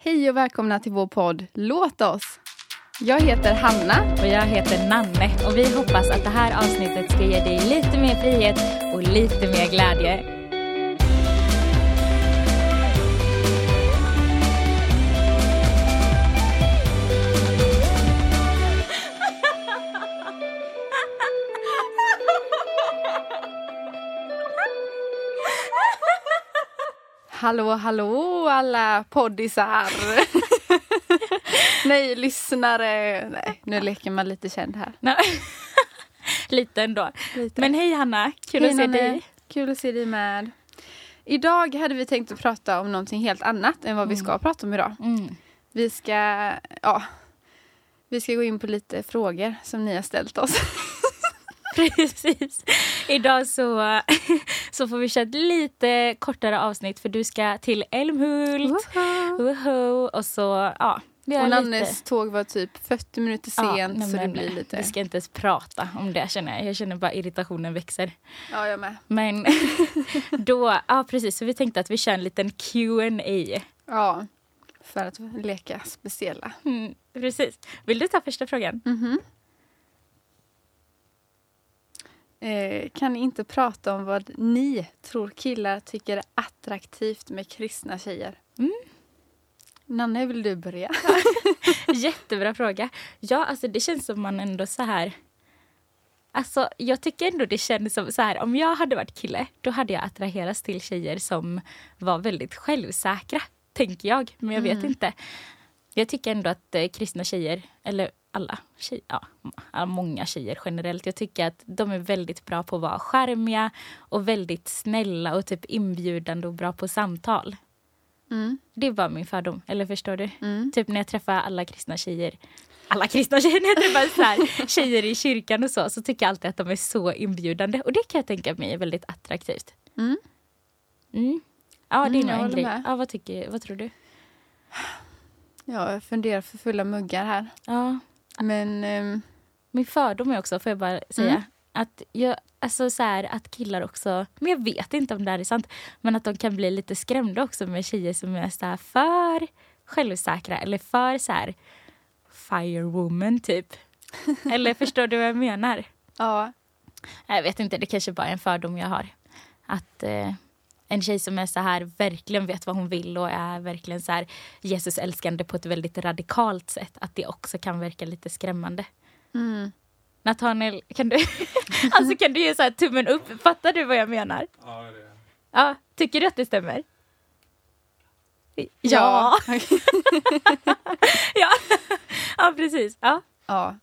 Hej och välkomna till vår podd Låt oss. Jag heter Hanna. Och jag heter Nanne och vi hoppas att det här avsnittet ska ge dig lite mer frihet och lite mer glädje. Hallå, hallå alla poddisar. Nej, lyssnare. Nej, nu leker man lite känd här. Lite ändå. Lite. Men hej Hanna, kul Hej, att se Nanne. dig. Kul att se dig med. Idag hade vi tänkt att prata om någonting helt annat än vad vi ska prata om idag. Mm. Vi ska, ja, vi ska gå in på lite frågor som ni har ställt oss. Precis. Idag så, så får vi köra ett lite kortare avsnitt för du ska till Älmhult. Woho! Och så, ja. Och lite- Nannes tåg var typ 40 minuter Ja, sent nej, så det blir lite... Vi ska inte ens prata om det känner jag. Jag känner bara irritationen växer. Ja, jag med. Men då, ja precis, så vi tänkte att vi kör en liten Q&A. Ja, för att leka speciella. Mm, precis. Vill du ta första frågan? Mhm. Eh, kan ni inte prata om vad ni tror killar tycker är attraktivt med kristna tjejer? Mm. Nanne, vill du börja? Jättebra fråga. Ja, alltså det känns som man ändå så här... Alltså jag tycker ändå det känns som så här, om jag hade varit kille, då hade jag attraherats till tjejer som var väldigt självsäkra, tänker jag. Men jag vet Mm. inte. Jag tycker ändå att eh, kristna tjejer, eller alla tjejer, ja, många tjejer generellt, jag tycker att de är väldigt bra på att vara charmiga och väldigt snälla och typ inbjudande och bra på samtal. Mm. Det var min fördom, eller förstår du? Mm. Typ när jag träffar alla kristna tjejer alla kristna tjejer, när jag träffar så här, tjejer i kyrkan och så, så tycker jag alltid att de är så inbjudande. Och det kan jag tänka mig är väldigt attraktivt. Mm. Mm. Ja, det Mm, är nog jag en grej. med. Ja, vad, tycker, vad tror du? Ja, jag funderar för fulla muggar här. Ja, Men ehm, min fördom är också, får jag bara säga, Mm. att jag, alltså så här, att killar också, men jag vet inte om det här är sant, men att de kan bli lite skrämda också med tjejer som är så här för självsäkra eller för så här firewoman typ. Eller förstår du vad jag menar? ja, Jag vet inte, det kanske bara är en fördom jag har. Att eh, en tjej som är så här verkligen vet vad hon vill och är verkligen så här Jesus älskande på ett väldigt radikalt sätt. Att det också kan verka lite skrämmande. mm. Nathaniel, kan du, alltså kan du ge så här tummen upp? Fattar du vad jag menar? Ja, det är Ja, tycker du att det stämmer? Ja. ja. ja, precis. Ja. Ja.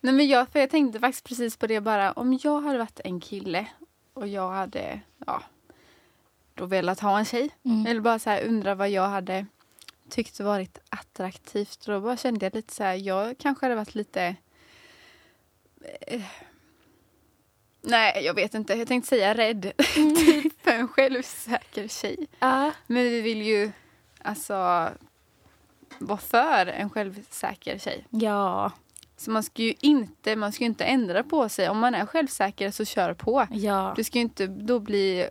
Nej, men jag, för jag tänkte faktiskt precis på det bara. Om jag hade varit en kille och jag hade ja, då velat ha en tjej. Mm. Eller bara så här undra vad jag hade tyckt varit attraktivt. Och då bara kände jag lite så här, jag kanske hade varit lite... Eh, nej, jag vet inte. Jag tänkte säga rädd. typ för en självsäker tjej. Ja. Men vi vill ju alltså vara för en självsäker tjej. Ja. Så man ska ju inte, man ska inte ändra på sig. Om man är självsäker så kör på. Ja. Du ska ju inte då bli...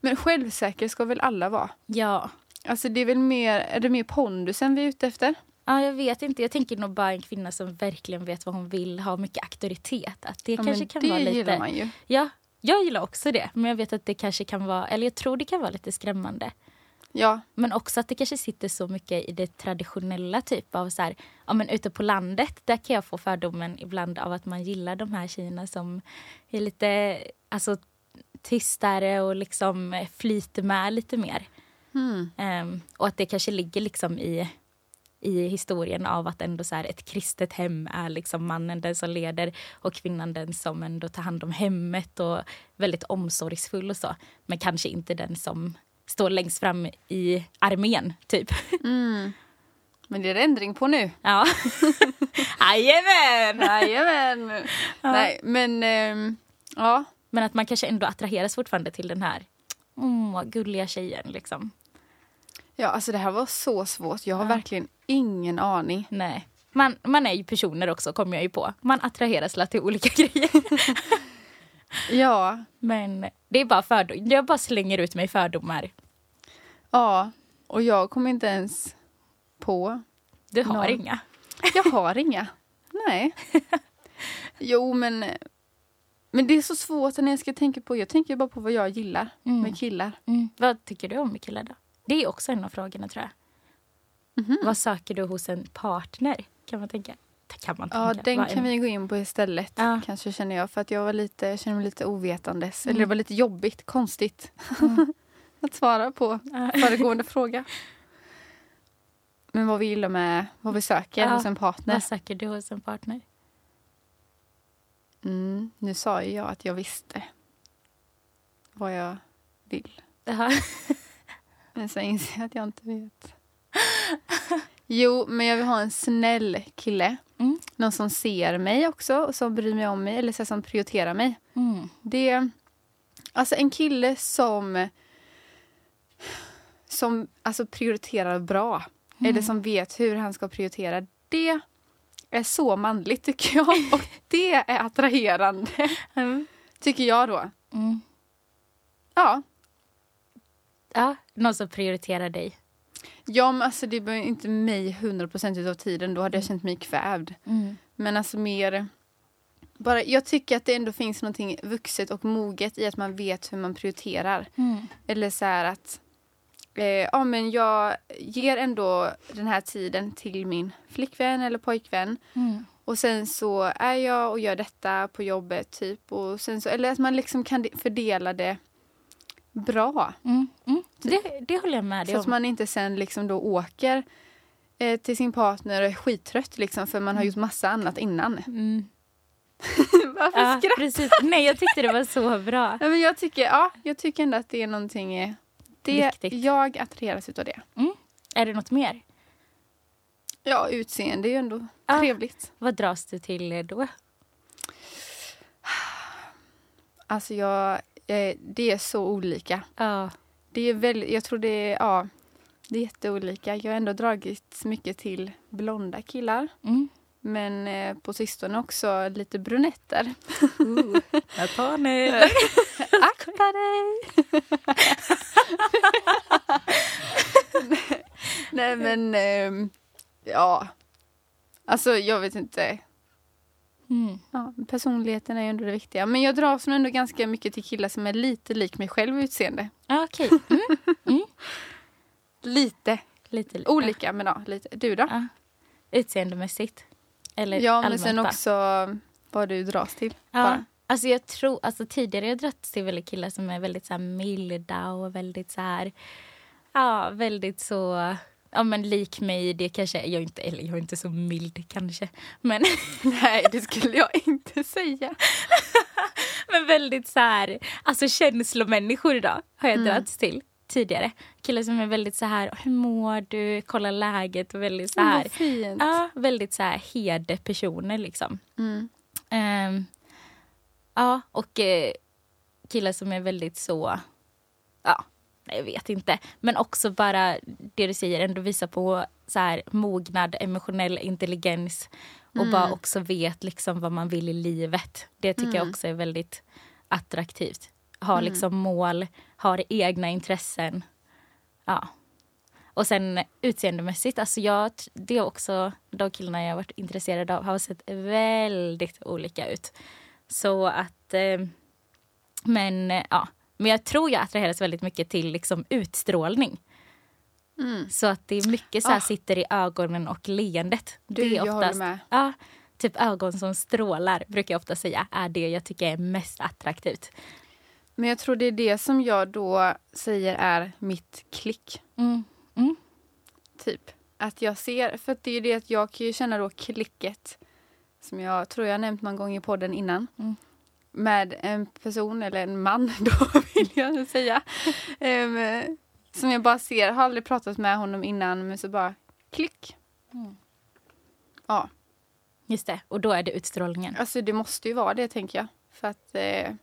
Men självsäker ska väl alla vara? Ja. Alltså det är väl mer, är det mer pondusen vi är ute efter? Ja, jag vet inte. Jag tänker nog bara en kvinna som verkligen vet vad hon vill, har mycket auktoritet. Att det Ja, kanske kan det vara lite... gillar man ju. Ja, jag gillar också det. Men jag vet att det kanske kan vara, eller jag tror det kan vara lite skrämmande. Ja, Men också att det kanske sitter så mycket i det traditionella typ av så här, ja men ute på landet, där kan jag få fördomen ibland av att man gillar de här tjejerna som är lite, alltså tystare och liksom flyter med lite mer. mm. Ehm, och att det kanske ligger liksom i, i historien av att ändå så ett kristet hem är liksom mannen den som leder och kvinnan den som ändå tar hand om hemmet och väldigt omsorgsfull och så. Men kanske inte den som står längst fram i armén, typ. Mm. Men det är det ändring på nu. Ja. Jajamän! Jajamän! Nej, men ehm, ja. Men att man kanske ändå attraheras fortfarande till den här åh, gulliga tjejen. Liksom. Ja, alltså det här var så svårt. Jag har Ja. verkligen ingen aning. Nej. Man, man är ju personer också, kommer jag ju på. Man attraheras till olika grejer. Ja, Men det är bara fördom. Jag bara slänger ut mig fördomar. ja. Och jag kommer inte ens på. Du har Noll. inga. Jag har inga. Nej. Jo, men... Men det är så svårt när jag ska tänka på... Jag tänker bara på vad jag gillar Mm. med killar. Mm. Vad tycker du om med killar då? Det är också en av frågorna tror jag. Mhm. Vad söker du hos en partner? Kan man tänka. Kan man Ja, tänka. den Vad kan en- vi gå in på istället. Ja. Kanske känner jag. För att jag var lite, jag känner mig lite ovetandes. Mm. Eller det var lite jobbigt, konstigt. Mm. att svara på Ja. föregående fråga. Men vad vi gillar med, vad vi söker Ja. hos en partner. Vad söker du hos en partner? Mm, nu sa ju jag att jag visste vad jag vill. Men sen inser jag att jag inte vet. Jo, men jag vill ha en snäll kille. Mm. Någon som ser mig också och som bryr mig om mig eller så som prioriterar mig. Mm. Det, alltså en kille som som alltså prioriterar bra. Mm. Eller som vet hur han ska prioritera. Det är så manligt tycker jag. Och det är attraherande. Mm. Tycker jag då. Mm. Ja. Ja, någon som prioriterar dig. Ja men alltså det var inte mig 100% av tiden. Då hade jag känt mig kvävd. Mm. Men alltså mer... Bara, jag tycker att det ändå finns någonting vuxet och moget i att man vet hur man prioriterar. Mm. Eller så här att eh, ja, men jag ger ändå den här tiden till min flickvän eller pojkvän. Mm. Och sen så är jag och gör detta på jobbet typ. Och sen så, eller att man liksom kan de- fördela det bra. Mm. Mm. Det, det håller jag med dig Så att om. man inte sen liksom då åker eh, till sin partner och är skittrött liksom för man har gjort massa annat innan. Mm. Varför Ja, skrattar precis. Nej, jag tyckte det var så bra. Ja, men jag, tycker, ja, jag tycker ändå att det är någonting... eh, Det, Viktigt. jag attraheras utav det. Är det något mer? Ja, utseende är ju ändå Ja. trevligt. Vad dras du till då? Alltså jag, eh, det är så olika. Ja. Det är väldigt, jag tror det är, ja, det är jätteolika. Jag har ändå dragits mycket till blonda killar. Mm. Men eh, på sistone också lite brunetter. Uh. Jag tar nu. Akta dig! Nej men, ehm, ja. Alltså jag vet inte. Mm. Ja, personligheten är ju ändå det viktiga. Men jag dras nog ändå ganska mycket till killar som är lite lik mig själv i utseende. Ja, Okej. Mm. Lite. Lite lite. Olika men ja, lite. Du då? Ja. Utseendemässigt. Eller Ja men sen också vad du dras till. Ja, Bara. Alltså jag tror, alltså tidigare har jag dragits till väldigt killar som är väldigt så här milda och väldigt så här, ja väldigt så, ja men lik mig, det kanske, jag är inte, eller jag är inte så mild kanske, men, Nej det skulle jag inte säga. men väldigt så här, alltså känslomänniskor idag har jag Mm. dragits till tidigare. Killar som är väldigt så här, hur mår du, kolla läget och väldigt så här, Vad fint. ja väldigt så här herde-personer liksom. Mm. Ehm, ja, och eh, killar som är väldigt så... Ja, jag vet inte. Men också bara det du säger, ändå visa på så här, mognad, emotionell intelligens och Mm. bara också vet liksom vad man vill i livet. Det tycker jag Mm. också är väldigt attraktivt. Ha Mm. liksom mål, har egna intressen. Ja. Och sen utseendemässigt, alltså jag, det är också de killarna jag varit intresserad av har sett väldigt olika ut. Så att, eh, men eh, ja. Men jag tror jag attraheras väldigt mycket till liksom utstrålning. Mm. Så att det är mycket så här Ah. sitter i ögonen och leendet. Du, det är jag håller oftast, med. ja, typ ögon som strålar brukar jag ofta säga är det jag tycker är mest attraktivt. Men jag tror det är det som jag då säger är mitt klick. Mm. Mm. Typ. Att jag ser, för det är ju det att jag kan ju känna då klicket som jag tror jag nämnt någon gång i podden innan. Mm. Med en person, eller en man då vill jag säga. Em, som jag bara ser, har aldrig pratat med honom innan men så bara klick. Mm. Ja, Just det, och då är det utstrålningen. alltså det måste ju vara det tänker jag. För att eh,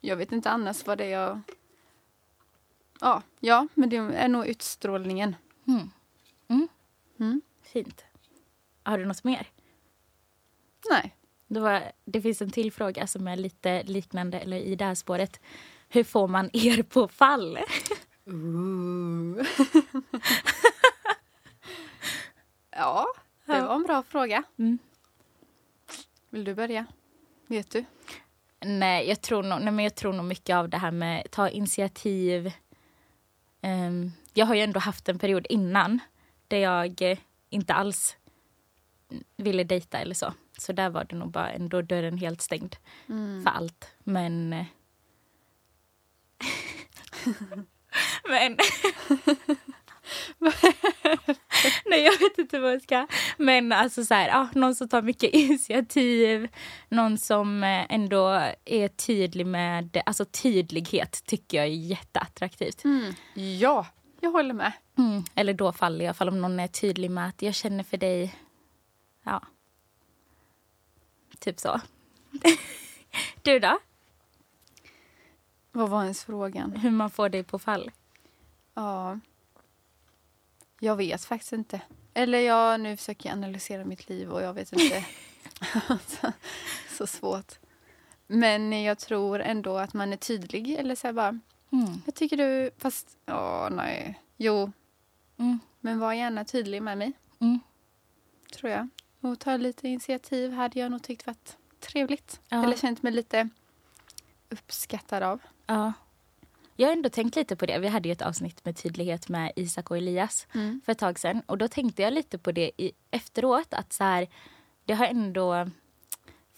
jag vet inte annars vad det är jag... Ja, ja, men det är nog utstrålningen. Mm. Mm. Mm. Fint. Har du något mer? Nej. Det, var, det finns en till fråga som är lite liknande eller i det här spåret. Hur får man er på fall? Ja, det var en bra fråga. Mm. Vill du börja? Vet du? Nej, jag tror nog, nej, men jag tror nog mycket av det här med ta initiativ. Ehm, jag har ju ändå haft en period innan där jag inte alls ville dejta eller så. Så där var det nog bara ändå dörren helt stängd Mm. för allt. Men... eh, men... Nej, jag vet inte vad jag ska. Men alltså så här, ja, någon som tar mycket initiativ. Någon som eh, ändå är tydlig med... Alltså tydlighet tycker jag är jätteattraktivt. Mm. Ja, jag håller med. Mm. Eller då faller jag, fall om någon är tydlig med att jag känner för dig. Ja. Typ så. du då? Vad var ens frågan? Hur man får dig på fall? Ja. Jag vet faktiskt inte. Eller jag, nu försöker jag analysera mitt liv och jag vet inte. så, så svårt. Men jag tror ändå att man är tydlig. Eller så bara, Mm. jag tycker du, fast, ja nej. Jo, Mm. men var gärna tydlig med mig, Mm. tror jag. Och ta lite initiativ hade jag nog tyckt varit trevligt. Ja. Eller känt mig lite uppskattad av. Ja. Jag har ändå tänkt lite på det. Vi hade ju ett avsnitt med tydlighet med Isak och Elias Mm. för ett tag sedan. Och då tänkte jag lite på det i, efteråt. Att så här, det har ändå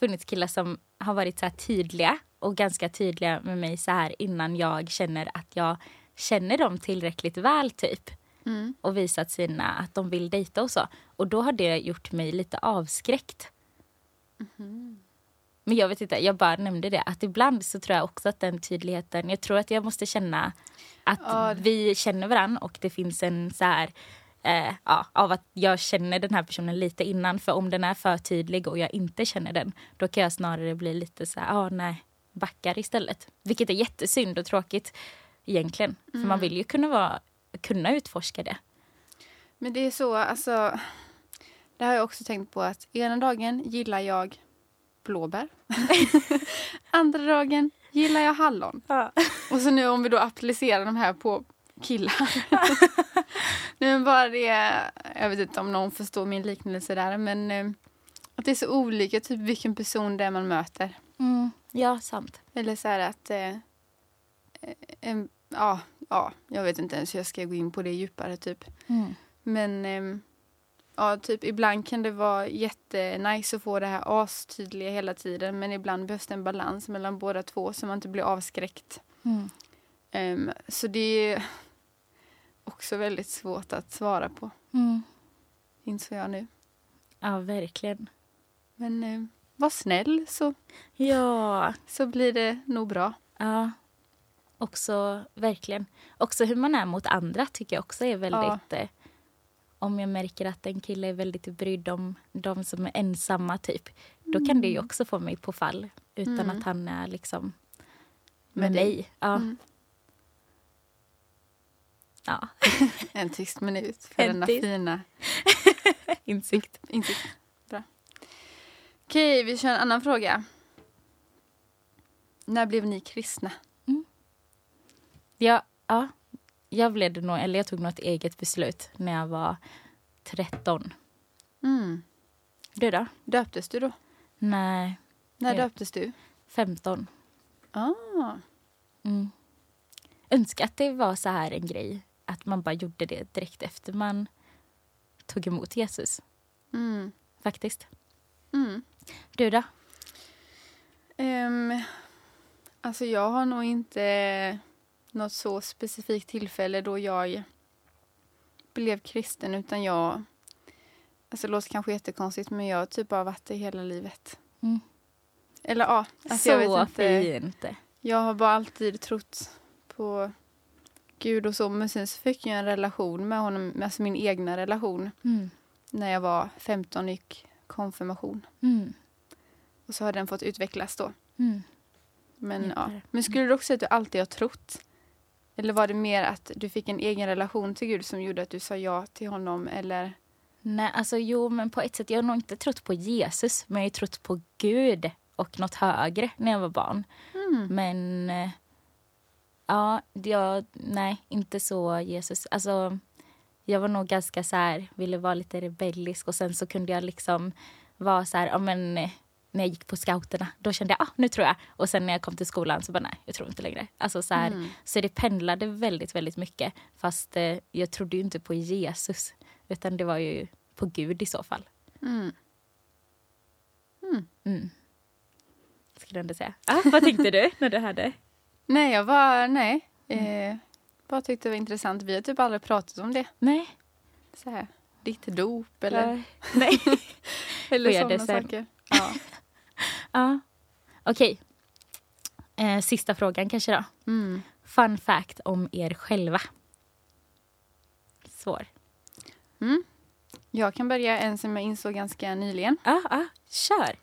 funnits killar som har varit så här tydliga och ganska tydliga med mig så här innan jag känner att jag känner dem tillräckligt väl typ. Mm. Och visat sina att de vill dejta och så. Och då har det gjort mig lite avskräckt. Men jag vet inte, jag bara nämnde det. Att ibland så tror jag också att den tydligheten, jag tror att jag måste känna att Ja. vi känner varann och det finns en så här, eh, ja, av att jag känner den här personen lite innan. För om den är för tydlig och jag inte känner den, då kan jag snarare bli lite så här, ja nej, backar istället. Vilket är jättesynd och tråkigt egentligen. För man vill ju kunna, vara, kunna utforska det. Men det är så, alltså. Det har jag också tänkt på att ena dagen gillar jag blåbär. Andra dagen gillar jag hallon. Och så nu om vi då applicerar de här på killar. nu bara det, jag vet inte om någon förstår min liknelse där, men eh, att det är så olika typ vilken person det är man möter. Mm, ja, sant. Eller så här att, eh, en, ja, ja, jag vet inte ens hur jag ska gå in på det djupare typ. Mm. Men ehm, ja, typ ibland kan det vara jättenice att få det här astydliga hela tiden. Men ibland behövs det en balans mellan båda två så man inte blir avskräckt. Mm. Ehm, så det är också väldigt svårt att svara på, Mm. insåg jag nu. Ja, verkligen. Men ehm, var snäll så, Ja, så blir det nog bra. ja. Också, verkligen. Också hur man är mot andra tycker jag också är väldigt... Eh, om jag märker att en kille är väldigt brydd om de som är ensamma, typ. Då kan det ju också få mig på fall utan Mm. att han är liksom med, Med mig. Ja. Mm. ja. En tyst minut för En denna tyst. fina Insikt. insikt. Bra. Okej, vi kör en annan fråga. När blev ni kristna? Ja, ja. Jag, blev nog, eller jag tog nog ett eget beslut när jag var 13. Mm. Du då? Döptes du då? Nej, När döptes du? 15. Ah. Mm. Önskar att det var så här en grej. Att man bara gjorde det direkt efter man tog emot Jesus. Mm. Faktiskt. Mm. Du då? Ehm, alltså jag har nog inte något så specifikt tillfälle då jag blev kristen utan jag, alltså det låter kanske jättekonstigt men jag har typ bara varit det hela livet. Mm. Eller ja, alltså jag så vet inte. fint. Jag har bara alltid trott på Gud och så men sen så fick jag en relation med honom, alltså min egna relation Mm. när jag var 15 och gick konfirmation. Mm. Och så har den fått utvecklas då. Mm. Men, ja. Men skulle du också säga att du alltid har trott? Eller var det mer att du fick en egen relation till Gud som gjorde att du sa ja till honom? Eller? Nej, alltså jo, men på ett sätt. Jag har nog inte trott på Jesus, men jag har ju trott på Gud och något högre när jag var barn. Mm. Men eh, ja, jag, nej, inte så Jesus. Alltså, jag var nog ganska så här, ville vara lite rebellisk och sen så kunde jag liksom vara så här, ja men eh, när jag gick på scouterna, då kände jag ah, nu tror jag. Och sen när jag kom till skolan så bara nej, jag tror inte längre. Alltså så, här, Mm. så det pendlade väldigt, väldigt mycket. Fast eh, jag trodde ju inte på Jesus, utan det var ju på Gud i så fall. Mm. Mm. Skulle jag ändå säga. Ah, vad tänkte du när du hörde? Nej, jag var, nej. Eh, bara tyckte det var intressant. Vi har typ aldrig pratat om det. Nej. Så här, ditt dop eller, nej. eller sådana saker. Ja. Ja. Okej. Eh, sista frågan kanske då. Mm. Fun fact om er själva. Svår. Jag kan börja en som jag insåg ganska nyligen. Ja, ja. Kör.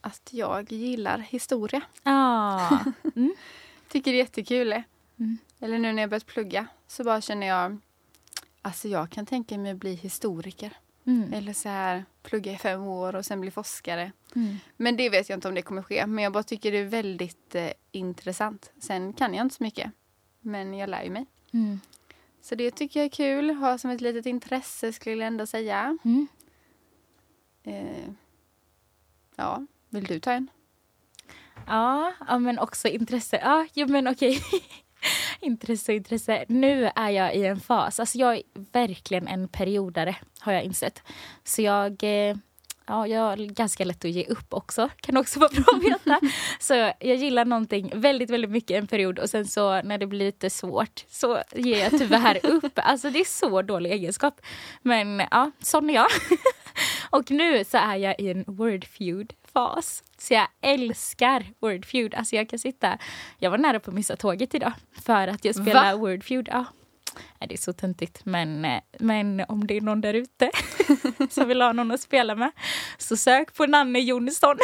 Att jag gillar historia. Ja. Tycker det är jättekul. Mm. Eller nu när jag börjat plugga så bara känner jag Alltså jag kan tänka mig att bli historiker. Mm. Eller så här plugga i fem år och sen bli forskare. Mm. Men det vet jag inte om det kommer ske. Men jag bara tycker det är väldigt eh, intressant. Sen kan jag inte så mycket. Men jag lär ju mig. Mm. Så det tycker jag är kul. Ha som ett litet intresse skulle jag ändå säga. Mm. Eh, ja, vill du ta en? Ja, ja, men också intresse. Ja, jo, men okej. intresse, intresse. Nu är jag i en fas. Alltså jag är verkligen en periodare, har jag insett. Så jag... Eh, ja, jag har ganska lätt att ge upp också. Kan också vara bra att veta. Så jag gillar någonting väldigt, väldigt mycket en period och sen så när det blir lite svårt så ger jag tyvärr upp. Alltså det är så dålig egenskap. Men ja, sån är jag. Och nu så är jag i en wordfeud-fas. Så jag älskar wordfeud. Alltså jag kan sitta... Jag var nära på att missa tåget idag för att jag spelar wordfeud. Ja. Nej, Det är så töntigt, men, eh, men om det är någon där ute som vill ha någon att spela med så sök på Nanne Jonsson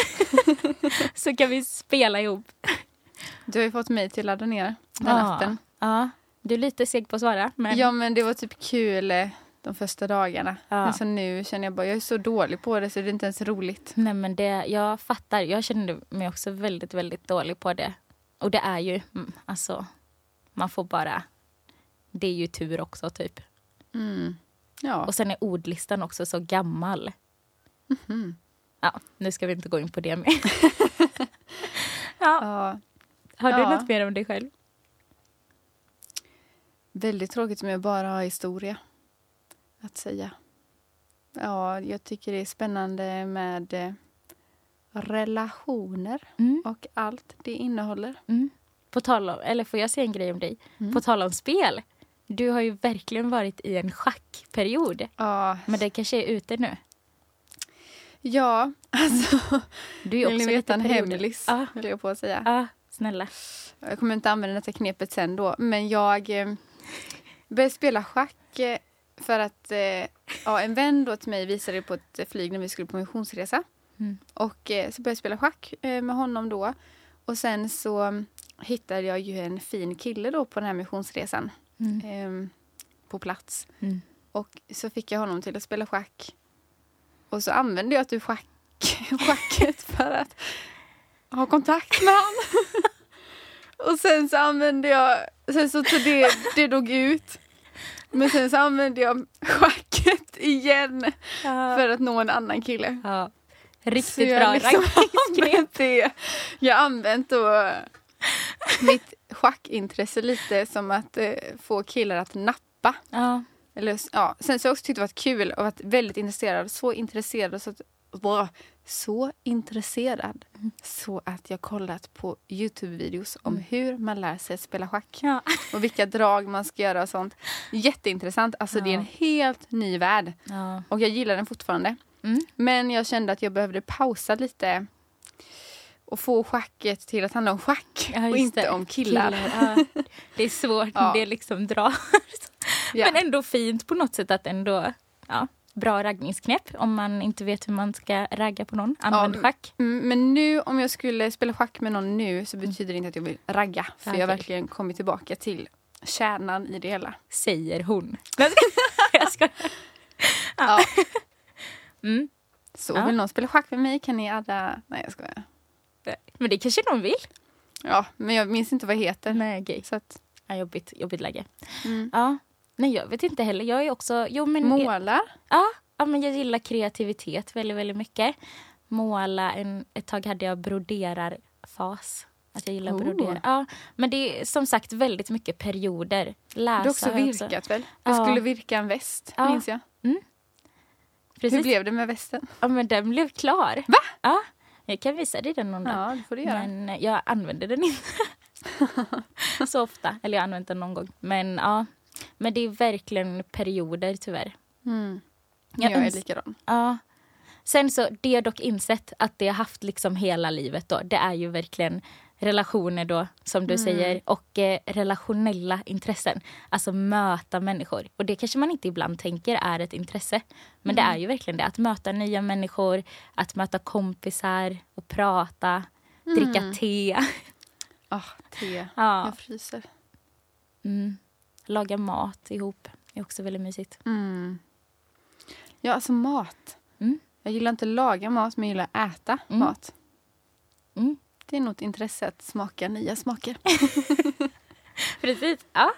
så kan vi spela ihop. Du har ju fått mig till att ladda ner den appen. Ja, du är lite seg på att svara. Men... Ja, men det var typ kul eh, de första dagarna. Ja. Men så nu känner jag bara, jag är så dålig på det så det är inte ens roligt. Nej men det, jag fattar. Jag kände mig också väldigt, väldigt dålig på det. Och det är ju, mm, alltså, man får bara, det är ju tur också typ. Mm. Ja. Och sen är ordlistan också så gammal. Mhm. Ja, nu ska vi inte gå in på det mer. ja, ja. har du Ja. något mer om dig själv? Väldigt tråkigt om jag bara har historia att säga. Ja, jag tycker det är spännande med eh, relationer Mm. och allt det innehåller. Mm. På tal om, eller får jag säga en grej om dig? Mm. På tal om spel. Du har ju verkligen varit i en schackperiod. Ja, Men det kanske är ute nu. ja alltså. Du är ju Vill också ni veta en hemlis? Ja, Höll jag på att säga. ja, snälla. Jag kommer inte använda detta knepet sen då. Men jag eh, började spela schack eh, för att eh, ja, en vän då till mig visade det på ett flyg när vi skulle på missionsresa. Mm. Och eh, så började jag spela schack eh, med honom då. Och sen så hittade jag ju en fin kille då på den här missionsresan. Mm. Eh, på plats. Mm. Och så fick jag honom till att spela schack. Och så använde jag typ schack, schacket för att ha kontakt med honom. Och sen så använde jag, sen så tog det, det dog ut. Men sen så använde jag schacket igen Ja. för att nå en annan kille. Ja. Riktigt bra liksom raggningsknep. använt det. Jag har använt då mitt schackintresse lite som att eh, få killar att nappa. Ja. Eller, ja. Sen så har jag också tyckt det varit kul och varit väldigt intresserad. Så intresserad så att, wow, så intresserad så att jag kollat på Youtube-videos om hur man lär sig spela schack. Ja. Och vilka drag man ska göra och sånt. Jätteintressant. Alltså det är en helt ny värld. Ja. Och jag gillar den fortfarande. Mm. Men jag kände att jag behövde pausa lite och få schacket till att handla om schack Ja, och inte det. om killar. Ja. Det är svårt, Ja. det liksom dra. Ja. Men ändå fint på något sätt att ändå, ja, bra raggningsknep om man inte vet hur man ska ragga på någon. Använd Ja, schack. Mm, men nu om jag skulle spela schack med någon nu så betyder det inte att jag vill ragga. För jag har verkligen kommit tillbaka till kärnan i det hela. Säger hon. Jag ska. Ja. Mm. Så Ja. vill någon spela schack med mig kan ni alla... Nej jag skojar. Men det kanske någon vill. Ja, men jag minns inte vad det heter. Nej, okej. Så att, Ja, jobbigt, jobbigt läge. mm. Ja. Nej, jag vet inte heller. Jag är också... Jo, men, Målar? Ja, ja, men jag gillar kreativitet väldigt, väldigt mycket. Måla. En, ett tag hade jag broderar-fas. Att jag gillar Oh. brodera. Ja, men det är som sagt väldigt mycket perioder. Läsa Du har också jag virkat väl? Du Ja. skulle virka en väst, Ja. minns jag. Precis. Hur blev det med västen? Ja, men den blev klar. Va? Ja, jag kan visa dig den någon dag. Ja, det får du göra. Men eh, jag använder den inte så ofta. Eller jag har använt den någon gång. Men ja, men det är verkligen perioder tyvärr. Mm. Jag Jag, är likadan. Ja. Sen så, det jag dock insett att det har haft liksom hela livet då, det är ju verkligen relationer då, som du säger, och eh, relationella intressen. Alltså möta människor. Och det kanske man inte ibland tänker är ett intresse. Men det är ju verkligen det, att möta nya människor, att möta kompisar och prata, dricka te. Ah, te. Ja. Jag fryser. Mm. Laga mat ihop är också väldigt mysigt. Mm. Ja, alltså mat. Mm. Jag gillar inte att laga mat, men jag gillar att äta Mm. mat. Det är nog ett intresse att smaka nya smaker. Precis. Ja.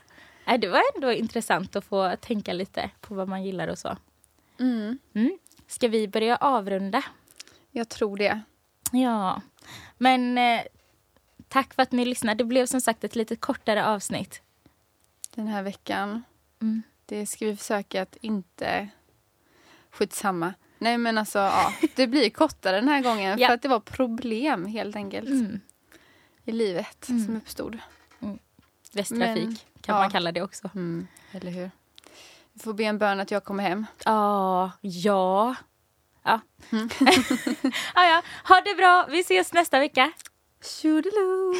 Det var ändå intressant att få tänka lite på vad man gillar och så. Mm. Mm. Ska vi börja avrunda? Jag tror det. Ja. Men eh, tack för att ni lyssnade. Det blev som sagt ett lite kortare avsnitt. Den här veckan. Mm. Det ska vi försöka att inte... Skitsamma. Nej men alltså, ja. Det blir kortare den här gången Ja. för att det var problem helt enkelt Mm. i livet Mm. som uppstod. Västtrafik Men, kan ja. man kalla det också. Mm. Eller hur? Vi får be en bön att jag kommer hem. Ja, ja. Ja. Mm. ja, ja. Ha det bra. Vi ses nästa vecka. Tjodeloo!